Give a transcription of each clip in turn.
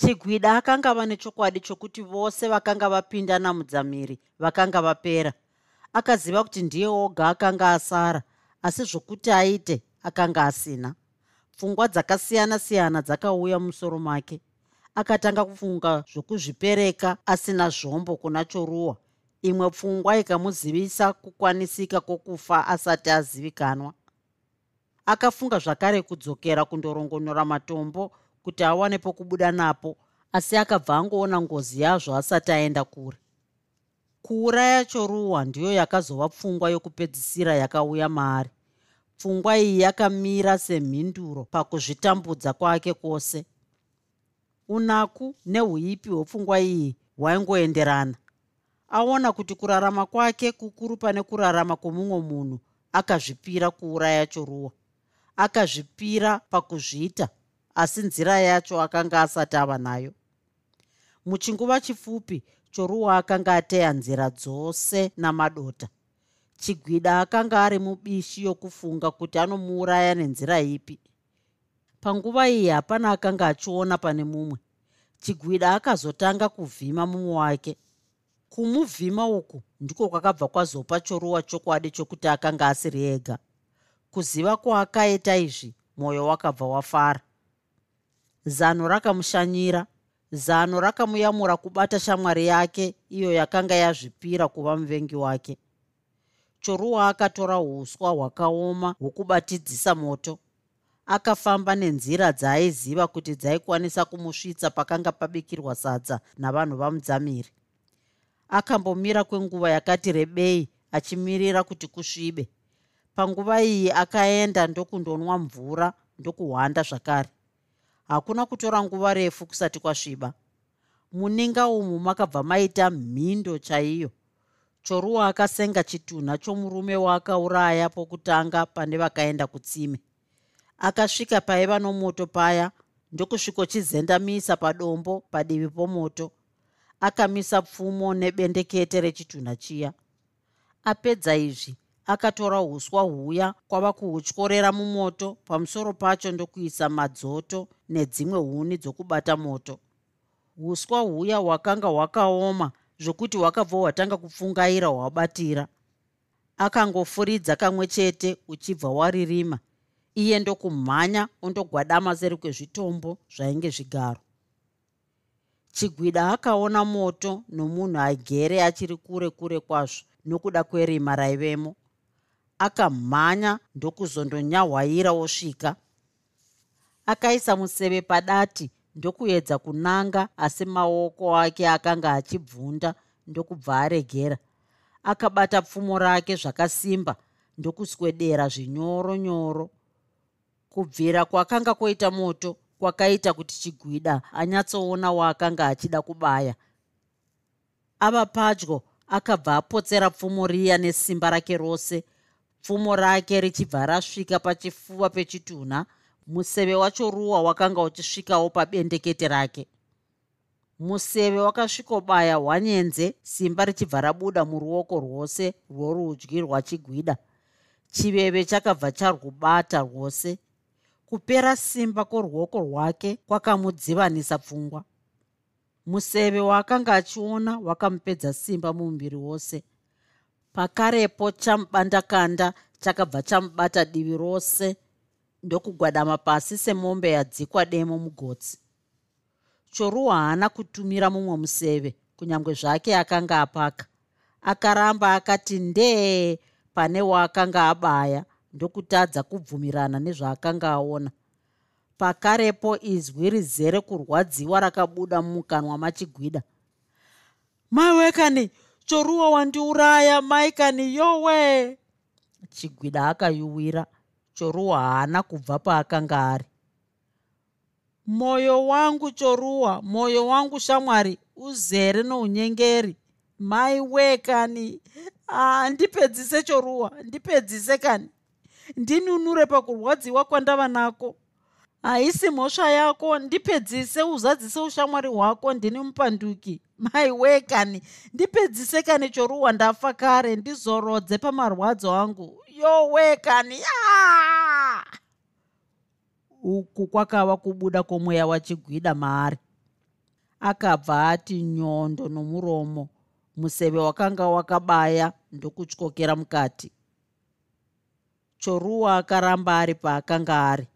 chigwida akanga ava nechokwadi chokuti vose vakanga vapinda namudzamiri vakanga vapera. Akaziva kuti ndiye oga akanga asara asi zvokuti aite akanga asina. Pfungwa dzakasiyana-siyana dzakauya mumusoro make. Akatanga kufunga zvokuzvipereka asina zvombo kuna choruwa. Imwe pfungwa ikamuzivisa kukwanisika kwokufa asati azivikanwa. Akafunga zvakare kudzokera kundorongonora matombo kuti awane pokubuda napo asi akabva angoona ngozi yazvo asati aenda kure. Kuuraya choruwa ndiyo yakazova pfungwa yokupedzisira yakauya maari. Pfungwa iyi yakamira semhinduro pakuzvitambudza kwake kwose. Unaku neuipi hwepfungwa iyi hwaingoenderana. Aona kuti kurarama kwake kukuru pane kurarama kwomumwe munhu akazvipira kuuraya choruwa akazvipira pakuzviita asi nzira yacho akanga asati ava nayo. Muchinguva chipfupi choruwa akanga ateya nzira dzose namadota. Chigwida akanga ari mubishi yokufunga kuti anomuuraya nenzira ipi. Panguva iyi hapana akanga achiona pane mumwe. Chigwida akazotanga kuvhima mumwe wake. Kumuvhima uku ndiko kwakabva kwazopa choruwa chokwadi chokuti akanga asiri ega. Kuziva kwaakaita izvi mwoyo wakabva wafara zano rakamushanyira. Zano rakamuyamura kubata shamwari yake iyo yakanga yazvipira kuva muvengi wake. Choruwa akatora uswa hwakaoma hwokubatidzisa moto. Akafamba nenzira dzaaiziva kuti dzaikwanisa kumusvitsa pakanga pabikirwa sadza navanhu vamudzamiri. Akambomira kwenguva yakati rebei achimirira kuti kusvibe. Panguva iyi akaenda ndokundonwa mvura ndokuhwanda zvakare hakuna kutora nguva refu kusati kwasviba. Muninga umu makabva maita mhindo chaiyo. Choruwa akasenga chitunha chomurume waakauraya pokutanga pane vakaenda kutsime. Akasvika paiva nomoto paya ndokusvikochizendamisa padombo padivi pomoto. Akamisa pfumo nebendekete rechitunha chiya. Apedza izvi akatora uswa huya kwava kuhutyorera mumoto pamusoro pacho ndokuisa madzoto nedzimwe huni dzokubata moto. Uswa huya hwakanga hwakaoma zvokuti hwakabva hwatanga kupfungaira hwabatira. Akangofuridza kamwe chete uchibva waririma iye ndokumhanya ondogwadama seri kwezvitombo zvainge zvigaro. Chigwida akaona moto nomunhu agere achiri kure kure kwazvo nokuda kwerima raivemo akamhanya ndokuzondonyahwaira osvika. Akaisa museve padati ndokuedza kunanga asi maoko ake akanga achibvunda ndokubva aregera. Akabata pfumo rake zvakasimba ndokuswedera zvinyoro nyoro kubvira kwakanga kwoita moto kwakaita kuti chigwida anyatsoona waakanga achida kubaya. Ava padyo akabva apotsera pfumo riya nesimba rake rose pfumo rake richibva rasvika pachifuva pechitunha museve wacho ruwa wakanga uchisvikawo pabendekete rake. Museve wakasvikobaya hwanyenze simba richibva rabuda muruoko rwose rworudyi rwachigwida. Chiveve chakabva charwubata rwose. Kupera simba kworuoko rwake kwakamudzivanisa pfungwa. Museve waakanga achiona wakamupedza simba mumuviri wose pakarepo chamubandakanda chakabva chamubata divi rose ndokugwadama pasi semombe yadzikwa demo mugotsi. Choruwa haana kutumira mumwe museve kunyange zvake akanga apaka. Akaramba akati ndee pane waakanga abaya ndokutadza kubvumirana nezvaakanga aona. Pakarepo izwi rizere kurwadziwa rakabuda mumukanwa machigwida. Maiwekani choruwa wandiuraya maikani yowe. Chigwida akayuwira choruwa haana kubva paakanga ari. Mwoyo wangu choruwa mwoyo wangu shamwari uzere nounyengeri. Mai we kani? Ah, ndipedzise choruwa ndipedzise kani? Ndinunure pakurwadziwa kwandava nako haisi mhosva yako ndipedzise uzadzise ushamwari hwako ndini mupanduki. Mai we kani ndipedzise kani choruwa ndafa kare ndizorodze pamarwadzo angu. Yowe kani yaa! Uku kwakava kubuda kwomweya wachigwida maari. Akabva ati nyondo nomuromo museve wakanga wakabaya ndokutyokera mukati. Choruwa akaramba ari paakanga ari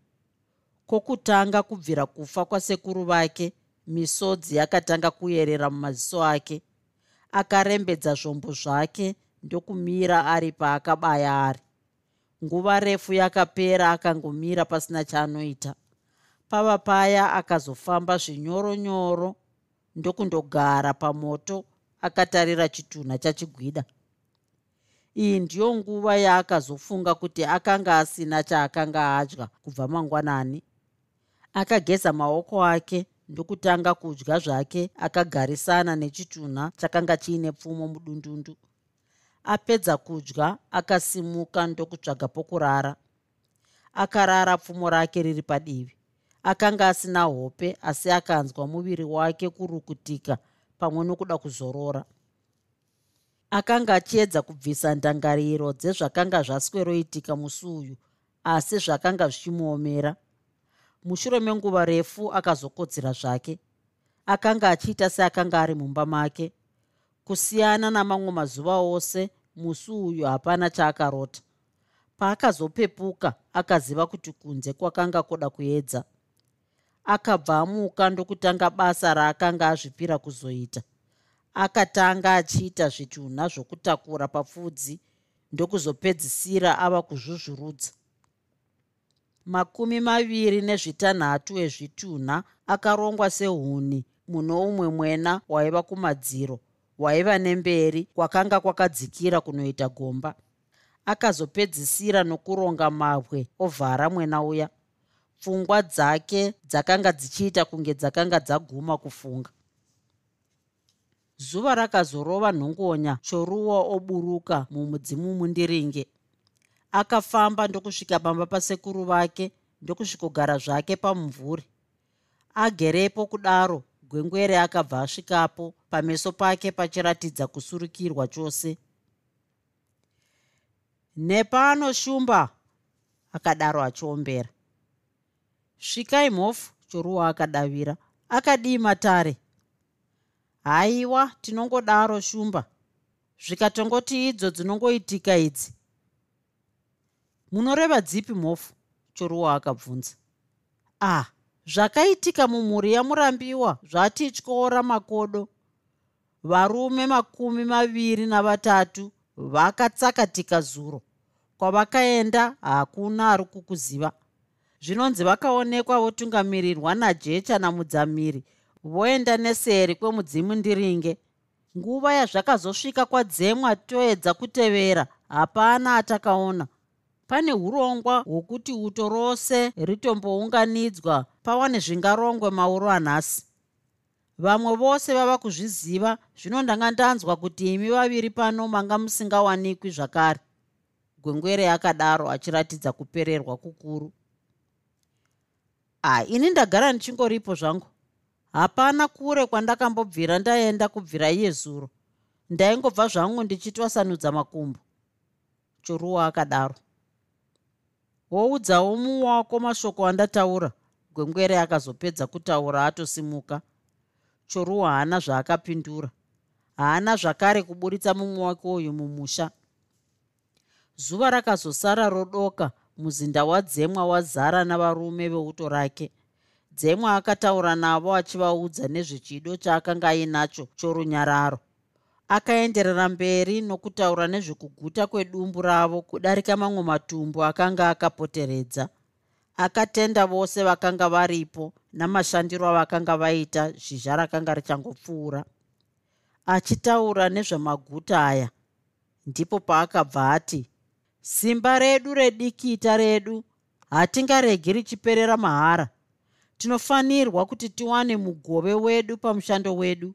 kwokutanga kubvira kufa kwasekuru vake misodzi yakatanga kuyerera mumaziso ake. Akarembedza zvombo zvake ndokumira ari paakabaya ari. Nguva refu yakapera akangomira pasina chaanoita. Pava paya akazofamba zvinyoronyoro ndokundogara pamoto akatarira chitunha chachigwida. Iyi ndiyo nguva yaakazofunga kuti akanga asina chaakanga adya kubva mangwanani akageza maoko ake ndokutanga kudya zvake akagarisana nechitunha chakanga chiine pfumo mudundundu. Apedza kudya akasimuka ndokutsvaga pokurara. Akarara pfumo rake riri padivi. Akanga asina hope asi akanzwa muviri wake kurukutika pamwe nokuda kuzorora. Akanga achiedza kubvisa ndangariro dzezvakanga zvasweroitika musi uyu asi zvakanga zvichimuomera mushure menguva refu akazokodzera zvake. Akanga achiita seakanga ari mumba make. Kusiyana namamwe mazuva ose musi uyu hapana chaakarota. Paakazopepuka akaziva kuti kunze kwakanga kuda kuedza. Akabva amuka ndokutanga basa raakanga azvipira kuzoita. Akatanga achiita zvitunha zvokutakura papfudzi ndokuzopedzisira ava kuzvuzvurudza makumi maviri nezvitanhatu ezvitunha akarongwa sehuni muno umwe mwena waiva kumadziro waiva nemberi kwakanga kwakadzikira kunoita gomba. Akazopedzisira nokuronga mabwe ovhara mwena uya. Pfungwa dzake dzakanga dzichiita kunge dzakanga dzaguma kufunga. Zuva rakazorova nhongonya choruwa oburuka mumudzimu mundiringe akafamba ndokusvika pamba pasekuru vake ndokusvikogara zvake pamumvuri. Agerepo kudaro gwengwere akabva asvikapo pameso pake pachiratidza kusurukirwa chose. Nepano shumba akadaro achiombera. Svikai mhofu choruwa akadavira akadii matare. Haiwa tinongodaro shumba. Zvikatongoti idzo dzinongoitika idzi munoreva dzipi mhofu? Choruwa akabvunza. Ah zvakaitika mumhuri yamurambiwa zvatityora makodo. Varume makumi maviri navatatu vakatsakatika zuro. Kwavakaenda hakuna ari kukuziva. Zvinonzi vakaonekwa votungamirirwa najecha namudzamiri voenda neseri kwemudzimu ndiringe nguva yazvakazosvika kwadzemwa toedza kutevera hapana atakaona pane urongwa hwokuti uto rose ritombounganidzwa pawane zvingarongwe mauro anhasi. Vamwe vose vava kuzviziva zvino ndanga ndanzwa kuti imi vaviri pano manga musingawanikwi zvakare. Gwengwere akadaro achiratidza kupererwa kukuru. A ini ndagara ndichingoripo zvangu. Hapana kure kwandakambobvira ndaenda kubvira iye zuro ndaingobva zvangu ndichitwasanudza makumbo. Choruwa akadaro woudzawo mumwe wako mashoko andataura. Gwengwere akazopedza kutaura atosimuka. Choruwa haana zvaakapindura. Haana zvakare kuburitsa mumwe wake uyu mumusha. Zuva rakazosara rodoka muzinda wadzemwa wazara navarume veuto rake. Dzemwa akataura navo achivaudza nezvechido chaakanga ainacho chorunyararo akaenderera mberi nokutaura nezvekuguta kwedumbu ravo kudarika mamwe matumbu akanga akapoteredza. Akatenda vose vakanga varipo namashandiro avakanga vaita zhizha rakanga richangopfuura. Achitaura nezvemaguta aya. Ndipo paakabva ati simba redu redikita redu hatingaregi richiperera mahara. Tinofanirwa kuti tiwane mugove wedu pamushando wedu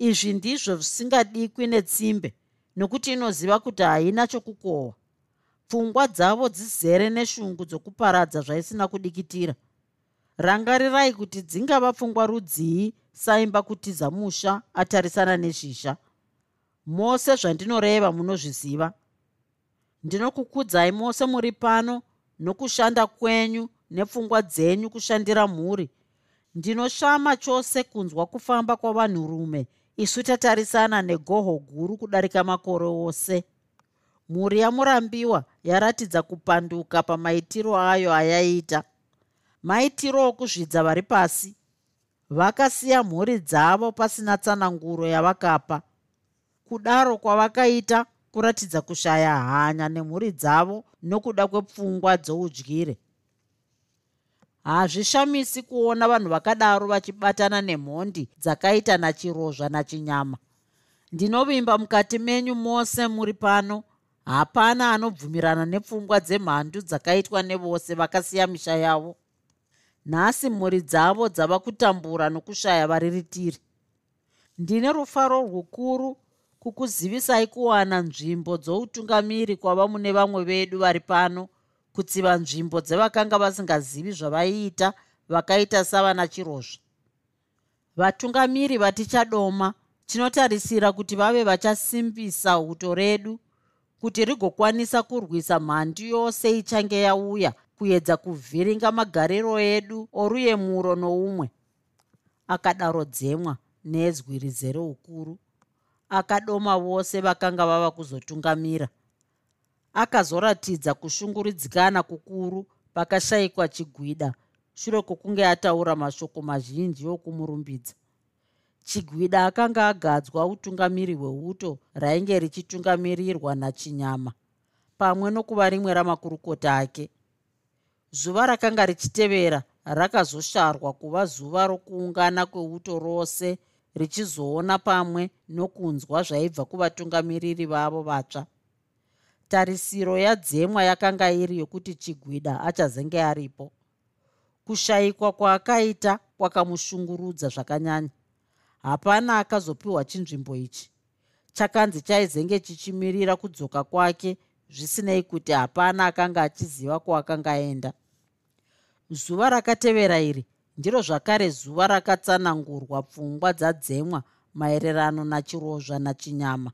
izvi ndizvo zvisingadikwi netsimbe nokuti inoziva kuti haina chokukohwa. Pfungwa dzavo dzizere neshungu dzokuparadza zvaisina kudikitira. Rangarirai kuti dzingava pfungwa rudzii saimba kutiza musha atarisana nezhizha. Mose zvandinoreva munozviziva. Ndinokukudzai mose muri pano nokushanda kwenyu nepfungwa dzenyu kushandira mhuri. Ndinoshama chose kunzwa kufamba kwavanhurume isu tatarisana negoho guru kudarika makore ose. Mhuri yamurambiwa yaratidza kupanduka pamaitiro ayo ayaita. Maitiro okuzvidza vari pasi. Vakasiya mhuri dzavo pasina tsananguro yavakapa. Kudaro kwavakaita kuratidza kushaya hanya nemhuri dzavo nokuda kwepfungwa dzoudyire hazvishamisi kuona vanhu vakadaro vachibatana nemhondi dzakaita nachirozva nachinyama. Ndinovimba mukati menyu mose muri pano. Hapana anobvumirana nepfungwa dzemhandu dzakaitwa nevose vakasiya misha yavo. Nhasi mhuri dzavo dzava kutambura nokushaya variritiri. Ndine rufaro rwukuru kukuzivisai kuwana nzvimbo dzoutungamiri kwava mune vamwe vedu vari pano kutsiva nzvimbo dzevakanga vasingazivi zvavaiita vakaita savana chirozva vatungamiri vatichadoma tinotarisira kuti vave vachasimbisa uto redu kuti rigokwanisa kurwisa mhandu yose ichange yauya kuedza kuvhiringa magariro edu oruyemuro noumwe. Akadaro dzemwa nezwi rizere ukuru akadoma vose vakanga vava kuzotungamira akazoratidza kushunguridzikana kukuru pakashayikwa chigwida shure kwokunge ataura mashoko mazhinji okumurumbidza. Chigwida akanga agadzwa utungamiri hweuto rainge richitungamirirwa nachinyama pamwe nokuva rimwe ramakurukota ake. Zuva rakanga richitevera rakazosharwa kuva zuva rokuungana kweuto rose richizoona pamwe nokunzwa zvaibva kuvatungamiriri vavo vatsva tarisiro yadzemwa yakanga iri yokuti chigwida achazenge aripo. Kushayikwa kwaakaita kwakamushungurudza zvakanyanya. Hapana akazopiwa chinzvimbo ichi. Chakanzi chaizenge chichimirira kudzoka kwake zvisinei kuti hapana akanga achiziva kwaakanga aenda. Zuva rakatevera iri ndiro zvakare zuva rakatsanangurwa pfungwa dzadzemwa maererano nachirozva nachinyama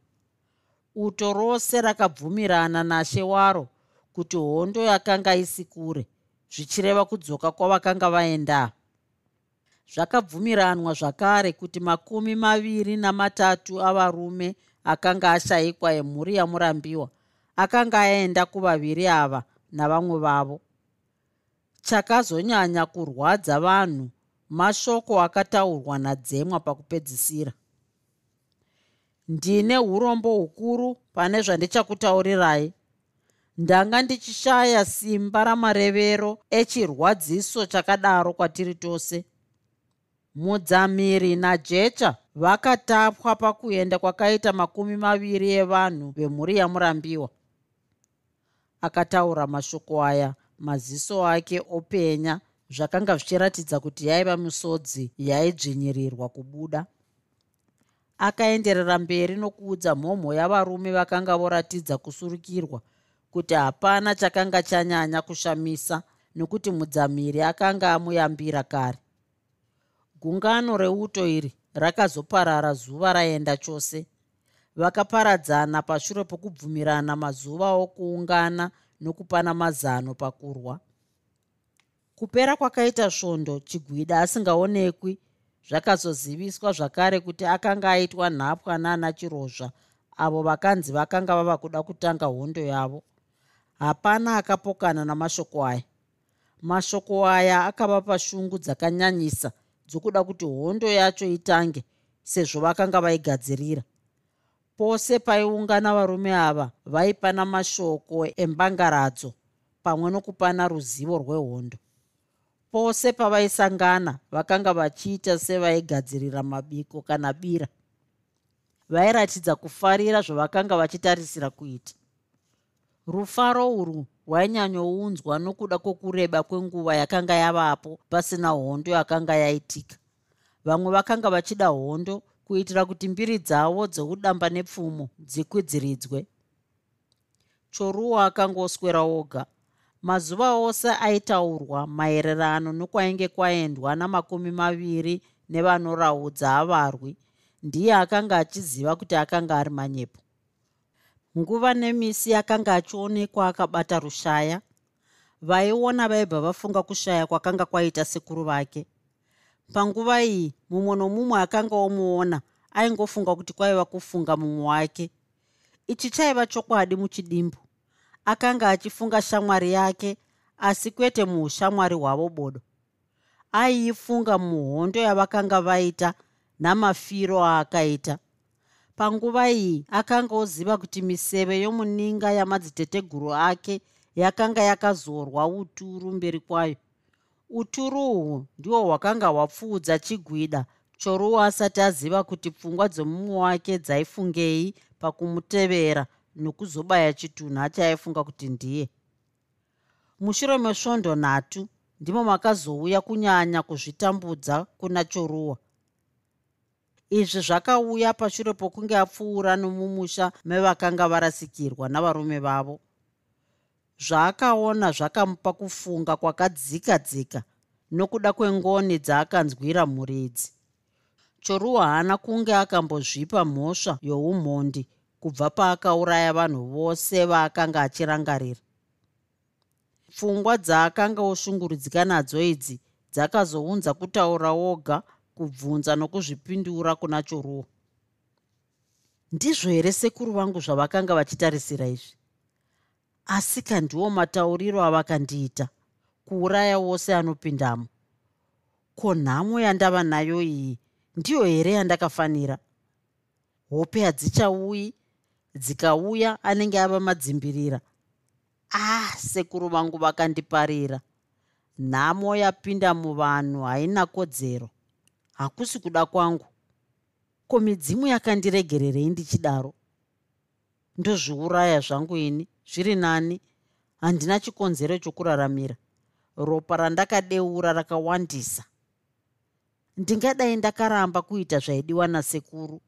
uto rose rakabvumirana nashe waro kuti hondo yakanga isi kure zvichireva kudzoka kwavakanga vaenda. Zvakabvumiranwa zvakare kuti makumi maviri namatatu avarume akanga ashayikwa emhuri yamurambiwa akanga aenda kuvaviri ava navamwe vavo. Chakazonyanya kurwadza vanhu mashoko akataurwa nadzemwa pakupedzisira ndine urombo hukuru pane zvandichakutaurirai ndanga ndichishaya simba ramarevero echirwadziso chakadaro kwatiri tose. Mudzamiri najecha vakatapwa pakuenda kwakaita makumi maviri evanhu vemhuri yamurambiwa. Akataura mashoko aya maziso ake openya zvakanga zvichiratidza kuti yaiva misodzi yaidzvinyirirwa kubuda akaenderera mberi nokuudza mhomho yavarume vakanga voratidza kusurukirwa kuti hapana chakanga chanyanya kushamisa nokuti mudzamiri akanga amuyambira kare. Gungano reuto iri rakazoparara zuva raenda chose. Vakaparadzana pashure pokubvumirana mazuva okuungana nokupana mazano pakurwa. Kupera kwakaita svondo chigwida asingaonekwi zvakazoziviswa zvakare kuti akanga aitwa nhapwa naana chirozva. Avo vakanzi vakanga vava kuda kutanga hondo yavo. Hapana akapokana namashoko aya. Mashoko aya akavapa shungu dzakanyanyisa dzokuda kuti hondo yacho itange sezvo vakanga vaigadzirira. Pose paiungana varume ava vaipana mashoko embangaradzo pamwe nokupana ruzivo rwehondo pose pavaisangana vakanga vachiita sevaigadzirira mabiko kana bira vairatidza kufarira zvavakanga vachitarisira kuita. Rufaro urwu rwainyanyounzwa nokuda kwokureba kwenguva yakanga yavapo pasina hondo yakanga yaitika. Vamwe vakanga vachida hondo kuitira kuti mbiri dzavo dzoudamba nepfumo dzikwidziridzwe choruwa akangoswera oga mazuva ose aitaurwa maererano nokwainge kwaendwa namakumi maviri nevanoraudza avarwi ndiye akanga achiziva kuti akanga ari manyepo. Nguva nemisi akanga achionekwa akabata rushaya vaiona vaibva vafunga kushaya kwakanga kwaita sekuru vake. Panguva iyi mumwe nomumwe akanga omuona aingofunga kuti kwaiva kufunga mumwe wake. Ichi chaiva chokwadi muchidimbu akanga achifunga shamwari yake asi kwete muushamwari hwavo bodo. Aiifunga muhondo yavakanga vaita namafiro aakaita. Panguva iyi akanga oziva kuti miseve yomuninga yamadziteteguru ake yakanga yakazorwa uturu mberi kwayo. Uturu uhwu ndihwo hwakanga hwapfuudza chigwida choruwa asati aziva kuti pfungwa dzomumwe wake dzaifungei pakumutevera nokuzobaya chitunha chaaifunga kuti ndiye. Mushure mesvondo nhatu ndimo makazouya kunyanya kuzvitambudza kuna choruwa. Izvi zvakauya pashure pokunge apfuura nomumusha mevakanga varasikirwa navarume vavo. Zvaakaona zvakamupa kufunga kwakadzika dzika nokuda kwengoni dzaakanzwira muridzi. Choruwa haana kunge akambozvipa mhosva youmhondi kubva paakauraya vanhu vose vaakanga achirangarira. Pfungwa dzaakanga oshungurudzika nadzo idzi dzakazounza kutaura oga kubvunza nokuzvipindura kuna choruwa ndizvo here sekuru vangu zvavakanga vachitarisira izvi? Asi kandiwo matauriro avakandiita kuuraya wose anopindamo ko nhamo yandava nayo iyi ndiyo here yandakafanira? Hope hadzichauyi dzikauya anenge ava madzimbirira ah sekuru vangu vakandiparira. Nhamo yapinda muvanhu haina kodzero. Hakusi kuda kwangu. Ko midzimu yakandiregererei ndichidaro ndozviuraya zvangu ini? Zviri nani? Handina chikonzero chokuraramira. Ropa randakadeura rakawandisa. Ndingadai ndakaramba kuita zvaidiwa nasekuru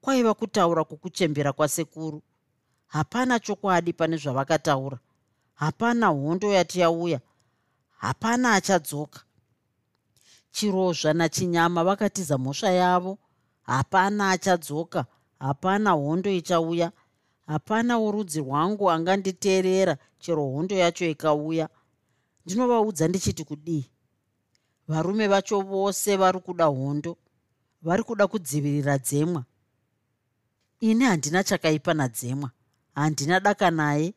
kwaiva kutaura kwokuchembera kwasekuru. Hapana chokwadi pane zvavakataura. Hapana hondo yati yauya. Hapana achadzoka. Chirozva nachinyama vakatiza mhosva yavo. Hapana achadzoka. Hapana hondo ichauya. Hapana worudzi rwangu anganditeerera. Chero hondo yacho ikauya. Ndinovaudza ndichiti kudii? Varume vacho vose vari kuda hondo. Vari kuda kudzivirira dzemwa ini handina chakaipa nadzemwa. Handina daka naye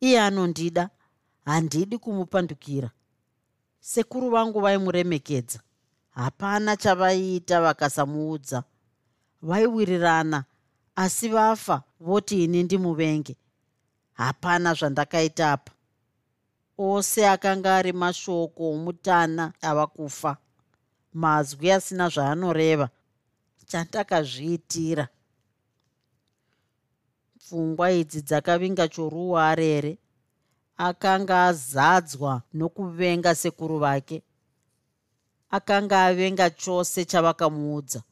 iye anondida handidi kumupandukira. Sekuru vangu vaimuremekedza. Hapana chavaiita vakasamuudza. Vaiwirirana asi vafa voti ini ndimuvenge. Hapana zvandakaitapa ose akanga ari mashoko omutana ava kufa mazwi asina zvaanoreva. Chandakazviitira pfungwa idzi dzakavinga choruwa arere akanga azadzwa nokuvenga sekuru vake. Akanga avenga chose chavakamuudza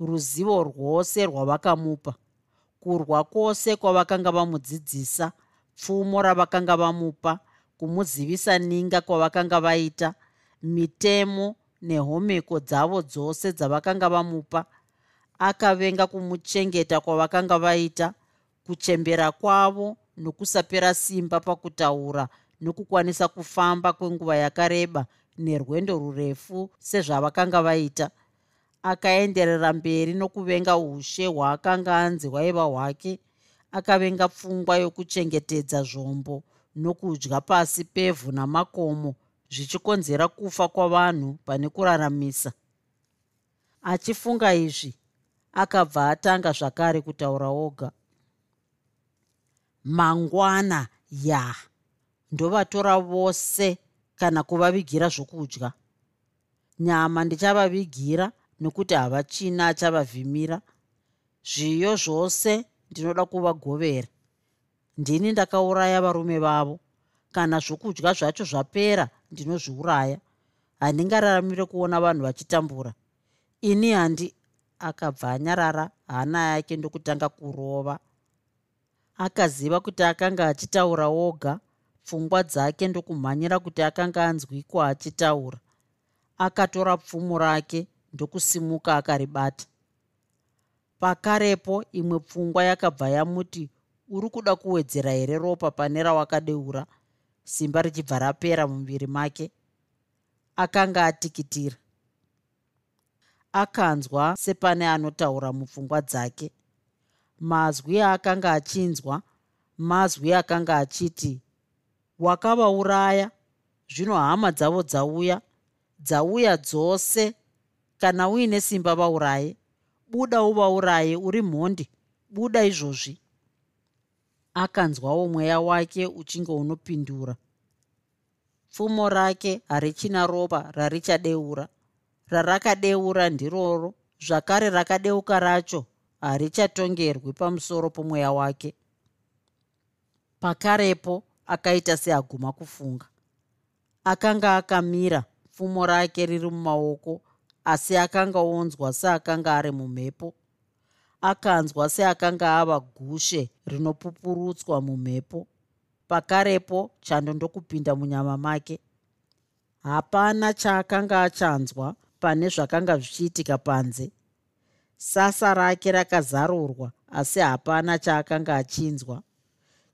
ruzivo rwose rwavakamupa kurwa kwose kwavakanga vamudzidzisa pfumo ravakanga vamupa kumuzivisa ninga kwavakanga vaita mitemo nehomeko dzavo dzose dzavakanga vamupa. Akavenga kumuchengeta kwavakanga vaita kuchembera kwavo nokusapera simba pakutaura nokukwanisa kufamba kwenguva yakareba nerwendo rurefu sezvavakanga vaita. Akaenderera mberi nokuvenga ushe hwaakanga anzi hwaiva hwake akavenga pfungwa yokuchengetedza zvombo nokudya pasi pevhu namakomo zvichikonzera kufa kwavanhu pane kuraramisa. Achifunga izvi akabva atanga zvakare kutaura oga mangwana ya. Ndovatora vose kana kuvavigira zvokudya. Nyama ndichavavigira nokuti havachina achavavhimira. Zviyo zvose ndinoda kuvagovera. Ndini ndakauraya varume vavo. Kana zvokudya zvacho zvapera ndinozviuraya. Handingararamire kuona vanhu vachitambura. Ini handi akabva anyarara hana yake ndokutanga kurova akaziva kuti akanga achitaura woga pfungwa dzake ndokumhanyira kuti akanga anzwikwa achitaura. Akatora pfumo rake ndokusimuka akaribata. Pakarepo imwe pfungwa yakabva yamuti uri kuda kuwedzera here ropa pane rawakadeura? simba richibva rapera mumuviri make. Akanga atikitira. Akanzwa sepane anotaura mupfungwa dzake mazwi aakanga achinzwa mazwi akanga achiti wakavauraya zvino hama dzavo dzauya dzauya dzose. Kana uine simba vauraye buda uvauraye uri mhondi buda izvozvi. Akanzwawo mweya wake uchinge unopindura pfumo rake harichina ropa rarichadeura. Rarakadeura ndiroro. Zvakare rakadeuka racho harichatongerwi pamusoro pomweya wake. Pakarepo akaita seaguma kufunga. Akanga akamira pfumo rake riri mumaoko asi akanga onzwa seakanga ari mumhepo. Akanzwa seakanga ava gushe rinopupurutswa mumhepo. Pakarepo chando ndokupinda munyama make. Hapana chaakanga achanzwa pane zvakanga zvichiitika panze sasa rake rakazarurwa asi hapana chaakanga achinzwa.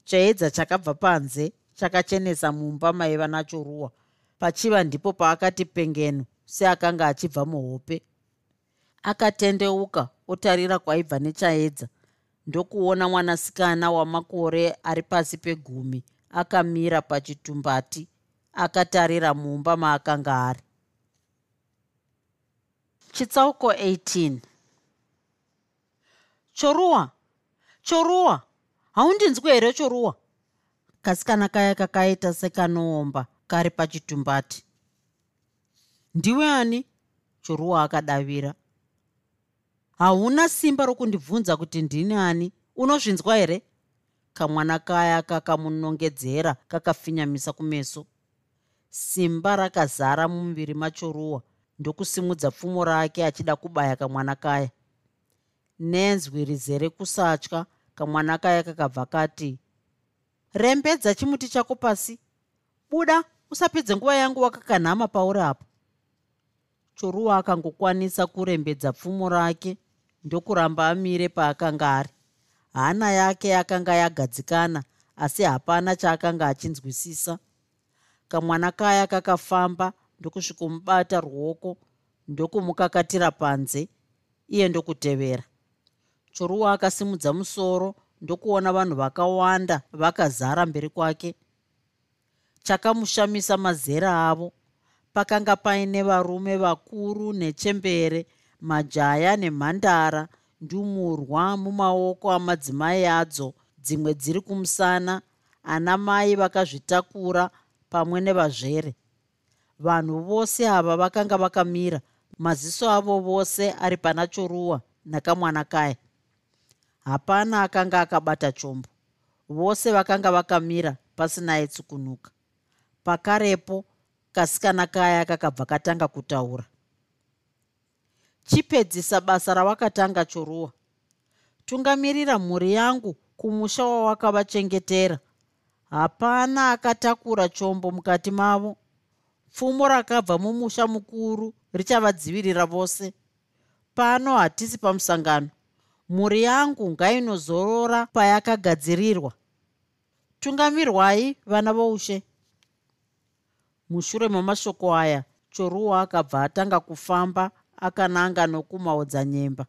Chaedza chakabva panze chakachenesa mumba maiva nachoruwa pachiva ndipo paakati pengeno seakanga achibva muhope. Akatendeuka otarira kwaibva nechaedza. Ndokuona mwanasikana wamakore ari pasi pegumi akamira pachitumbati akatarira mumba maakanga ari. Chitsauko 18 choruwa? Choruwa? Haundinzwi here choruwa? Kasikana kaya kakaita sekanoomba kari pachitumbati. Ndiwe ani? Choruwa akadavira. Hauna simba rokundibvunza kuti ndini ani? Unozvinzwa here? Kamwana kaya kakamunongedzera kakafinyamisa kumeso. Simba rakazara mumuviri machoruwa ndokusimudza pfumo rake achida kubaya kamwana kaya nenzwi rizere kusatya. Kamwana kaya kakabva kati rembedza chimuti chako pasi. Buda usapedze nguva yangu wakakanhama pauri apo choruwa akangokwanisa kurembedza pfumo rake ndokuramba amire paakanga ari. Hana yake yakanga yagadzikana asi hapana chaakanga achinzwisisa. Kamwana kaya kakafamba ndokusvikomubata ruoko ndokumukakatira panze iye ndokutevera choruwa akasimudza musoro ndokuona vanhu vakawanda vakazara mberi kwake. Chakamushamisa mazera avo. Pakanga paine varume vakuru nechembere majaya nemhandara ndumurwa mumaoko amadzimai adzo dzimwe dziri kumusana ana mai vakazvitakura pamwe nevazvere. Vanhu vose ava vakanga vakamira maziso avo vose ari pana choruwa nakamwana kaya hapana akanga akabata chombo. Vose vakanga vakamira pasina aitsukunuka pakarepo kasikana kaya kakabva katanga kutaura. Chipedzisa basa rawakatanga choruwa. Tungamirira mhuri yangu kumusha wawakavachengetera. Hapana akatakura chombo mukati mavo. Pfumo rakabva mumusha mukuru richavadzivirira vose. Pano hatisi pamusangano mhuri yangu ngainozorora payakagadzirirwa. Tungamirwai vana voushe. Mushure memashoko aya choruwa akabva atanga kufamba akananga nokumaodzanyemba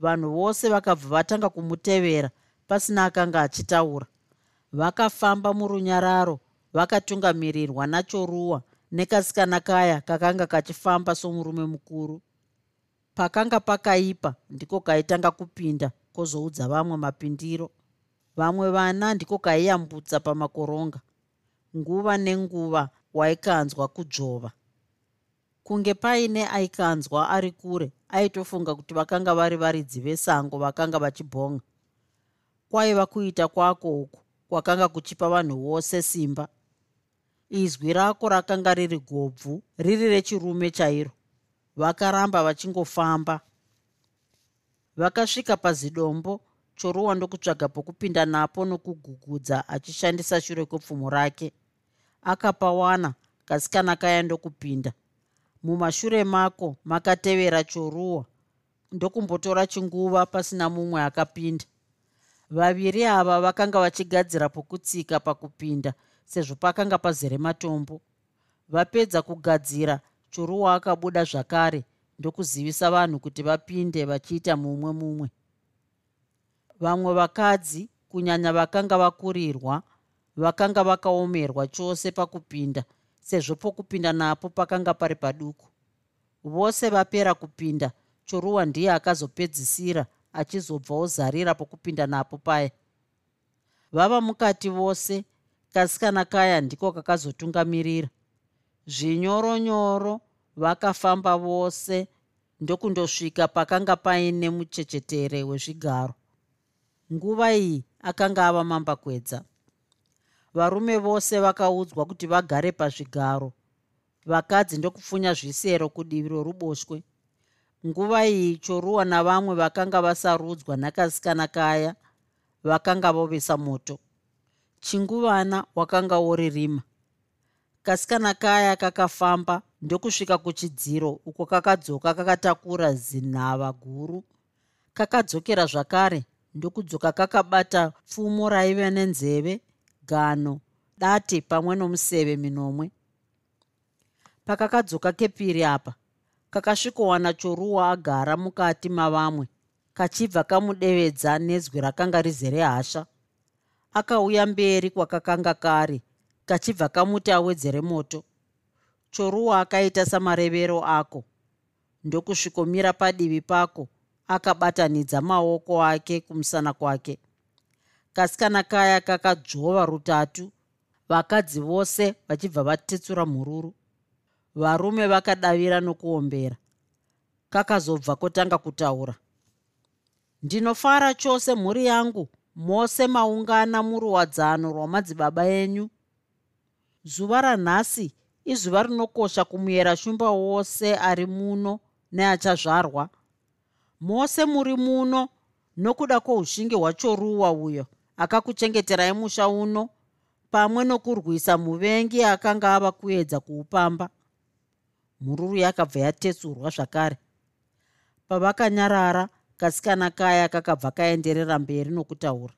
vanhu vose vakabva vatanga kumutevera pasina akanga achitaura. Vakafamba murunyararo vakatungamirirwa nachoruwa nekasikana kaya kakanga kachifamba somurume mukuru pakanga pakaipa ndiko kaitanga kupinda kwozoudza vamwe mapindiro. Vamwe vana ndiko kaiyambutsa pamakoronga. Nguva nenguva waikanzwa kudzvova kunge paine aikanzwa ari kure aitofunga kuti vakanga vari varidzi vesango vakanga vachibhonga. Kwaiva kuita kwako uku kwakanga kuchipa vanhu vose simba? Izwi rako rakanga riri gobvu riri rechirume chairo vakaramba vachingofamba. Vakasvika pazidombo choruwa ndokutsvaga pokupinda napo nokugugudza achishandisa shure kwepfumo rake. Akapawana kasikana kaya ndokupinda. Mumashure mako makatevera choruwa ndokumbotora chinguva pasina mumwe akapinda. Vaviri ava vakanga vachigadzira pokutsika pakupinda sezvo pakanga pazere matombo. Vapedza kugadzira choruwa akabuda zvakare ndokuzivisa vanhu kuti vapinde vachiita mumwe mumwe. Vamwe vakadzi kunyanya vakanga vakurirwa vakanga vakaomerwa chose pakupinda sezvo pokupinda napo pakanga pari paduku. Vose vapera kupinda choruwa ndiye akazopedzisira achizobva ozarira pokupinda napo paya. Vava mukati vose kasikana kaya ndiko kakazotungamirira zvinyoronyoro vakafamba vose ndokundosvika pakanga paine muchechetere wezvigaro. Nguva iyi akanga ava mambakwedza. Varume vose vakaudzwa kuti vagare pazvigaro. Vakadzi ndokupfunya zvisero kudivi roruboshwe. Nguva iyi choruwa navamwe vakanga vasarudzwa nakasikana kaya vakanga vovesa moto. Chinguvana wakanga woririma kasikana kaya kakafamba ndokusvika kuchidziro uko kakadzoka kakatakura zinhava guru. Kakadzokera zvakare ndokudzoka kakabata pfumo raiva nenzeve gano date pamwe nomuseve minomwe. Pakakadzoka kepiri apa kakasvikowana choruwa agara mukati mavamwe kachibva kamudevedza nezwi rakanga rizere hasha. Akauya mberi kwakakanga kari kachibva kamuti awedzere moto. Choruwa akaita samarevero ako. Ndokusvikomira padivi pako akabatanidza maoko ake kumusana kwake. Kasikana kaya kakadzvova rutatu vakadzi vose vachibva vatetsura mhururu varume vakadavira nokuombera. Kakazobva kotanga kutaura. Ndinofara chose mhuri yangu mose maungana muruwadzano rwamadzibaba enyu zuva ranhasi izuva rinokosha kumuyera shumba wose ari muno neachazvarwa. Mose muri muno nokuda kwoushinge hwachoruwa uyo akakuchengeterai musha uno pamwe nokurwisa muvengi akanga ava kuedza kuupamba. Mhururu yakabva yatetsurwa zvakare. Pavakanyarara kasikana kaya kakabva kaenderera mberi nokutaura.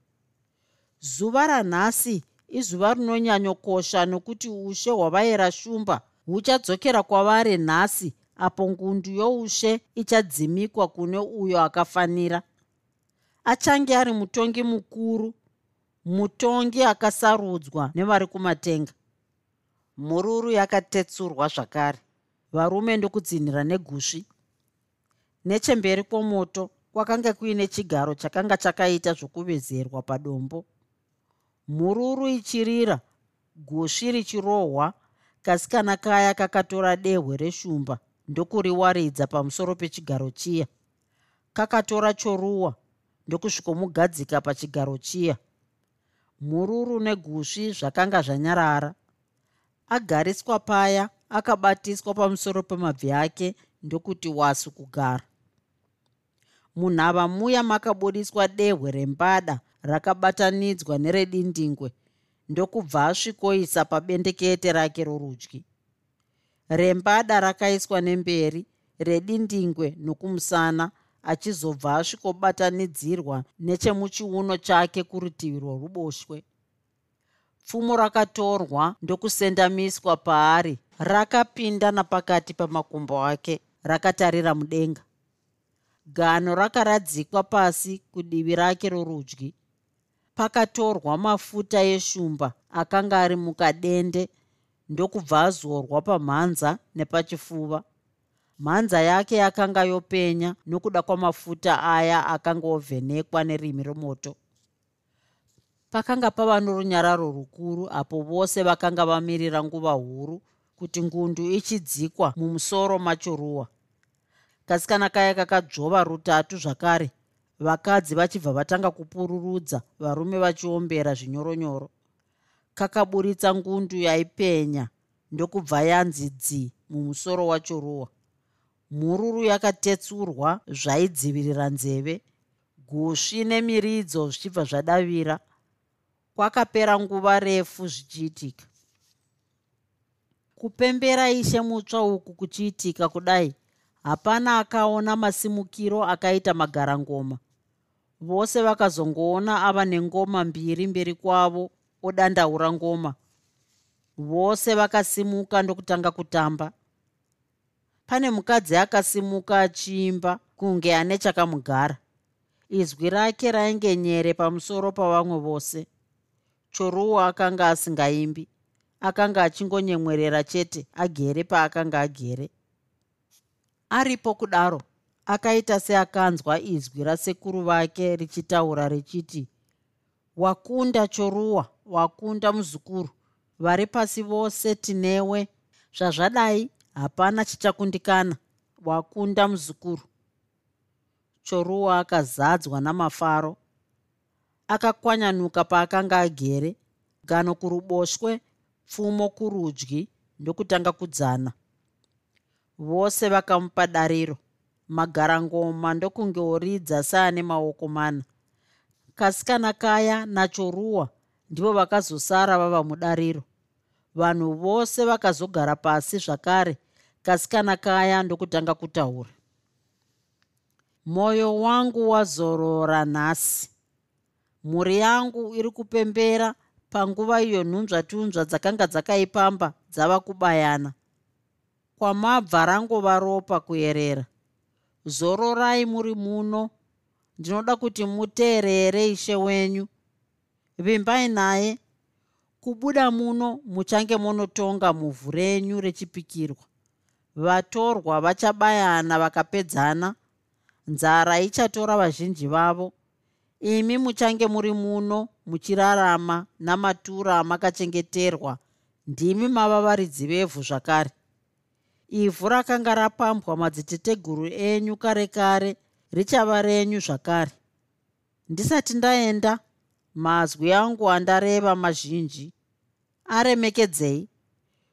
Zuva ranhasi izuva rinonyanyokosha nokuti ushe hwavayera shumba. Huchadzokera kwavari nhasi apo ngundu youshe ichadzimikwa kune uyo akafanira. Achange ari mutongi mukuru mutongi akasarudzwa nevari kumatenga. Mururu yakatetsurwa zvakare. Varume ndokudzinhira negusvi. Nechemberi kwomoto kwakanga kuine chigaro chakanga chakaita zvokuvezerwa padombo mhururu ichirira gusvi richirohwa kasikana kaya kakatora dehwe reshumba ndokuriwaridza pamusoro pechigaro chiya. Kakatora choruwa ndokusvikomugadzika pachigaro chiya. Mhururu negusvi zvakanga zvanyarara. Agariswa paya akabatiswa pamusoro pemabvi ake ndokuti wasu kugara. Munhava muya makabudiswa dehwe rembada rakabatanidzwa neredindingwe ndokubva asvikoisa pabendekete rake rorudyi. Rembada rakaiswa nemberi redindingwe nokumusana achizobva asvikobatanidzirwa nechemuchiuno chake kurutivi rworuboshwe. Pfumo rakatorwa ndokusendamiswa paari rakapinda napakati pamakumbo ake rakatarira mudenga. Gano rakaradzikwa pasi kudivi rake rorudyi pakatorwa mafuta eshumba akanga ari mukadende ndokubva azorwa pamhanza nepachifuva. Mhanza yake yakanga yopenya nokuda kwamafuta aya akanga ovhenekwa nerimi remoto. Pakanga pava norunyararo rukuru apo vose vakanga vamirira nguva huru kuti ngundu ichidzikwa mumusoro machoruwa. Kasikana kaya kakadzvova rutatu zvakare vakadzi vachibva vatanga kupururudza varume vachiombera zvinyoronyoro. Kakaburitsa ngundu yaipenya ndokubva yanzi dzi mumusoro wacho ruwa mhururu yakatetsurwa zvaidzivirira nzeve gusvi nemiridzo zvichibva zvadavira. Kwakapera nguva refu zvichiitika. Kupembera ishe mutsva uku kuchiitika kudai hapana akaona masimukiro akaita magarangoma. Vose vakazongoona ava nengoma mbiri mberi kwavo odandaura ngoma. Vose vakasimuka ndokutanga kutamba. Pane mukadzi akasimuka achiimba kunge ane chakamugara. Izwi rake rainge nyere pamusoro pavamwe vose. Choruwa akanga asingaimbi akanga achingonyemwerera chete agere paakanga agere aripo kudaro akaita seakanzwa izwi rasekuru vake richitaura richiti wakunda choruwa wakunda muzukuru vari pasi vose tinewe. Zvazvadai hapana chichakundikana wakunda muzukuru. Choruwa akazadzwa namafaro akakwanyanuka paakanga agere gano kuruboshwe pfumo kurudyi ndokutanga kudzana vose vakamupa dariro. Magarangoma ndokungeoridza saane maoko mana. Kasikana kaya nachoruwa ndivo vakazosara vava mudariro. Vanhu vose vakazogara pasi zvakare kasikana kaya ndokutanga kutaura. Mwoyo wangu wazorora nhasi. Mhuri yangu iri kupembera panguva iyo nhunzvatunzva dzakanga dzakaipamba dzava kubayana kwamabva rangova ropa kuyerera. Zororai muri muno. Ndinoda kuti muteerere ishe wenyu. Vimbai naye. Kubuda muno muchange munotonga muvhu renyu rechipikirwa. Vatorwa vachabayana vakapedzana. Nzara ichatora vazhinji vavo. Imi muchange muri muno muchirarama namatura amakachengeterwa. Ndimi mava varidzi vevhu zvakare ivhu rakanga rapambwa madziteteguru enyu kare kare richava renyu zvakare. Ndisati ndaenda mazwi angu andareva mazhinji. Aremekedzei.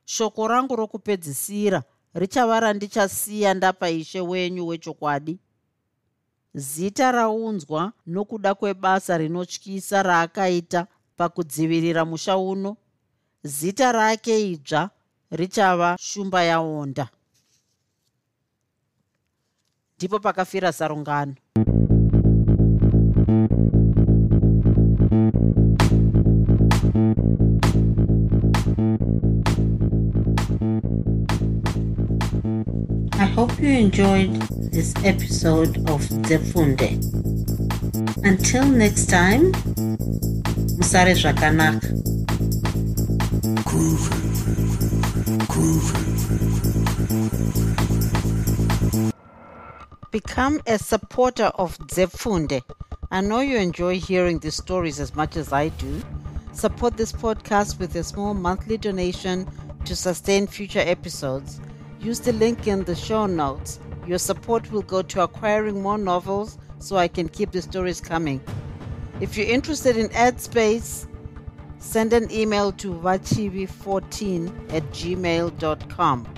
Shoko rangu rokupedzisira richava randichasiya ndapa ishe wenyu wechokwadi. Zita raunzwa nokuda kwebasa rinotyisa raakaita pakudzivirira musha uno zita rake idzva richava shumba yaonda ndipo pakafira sarungano I hope you enjoyed this episode of Zefunde. Until next time, Musare Zvakanaka. Become a supporter of Zepfunde. I know you enjoy hearing these stories as much as I do. Support this podcast with a small monthly donation to sustain future episodes. Use the link in the show notes. Your support will go to acquiring more novels so I can keep the stories coming. If you're interested in ad space, send an email to vachivi14 at gmail.com.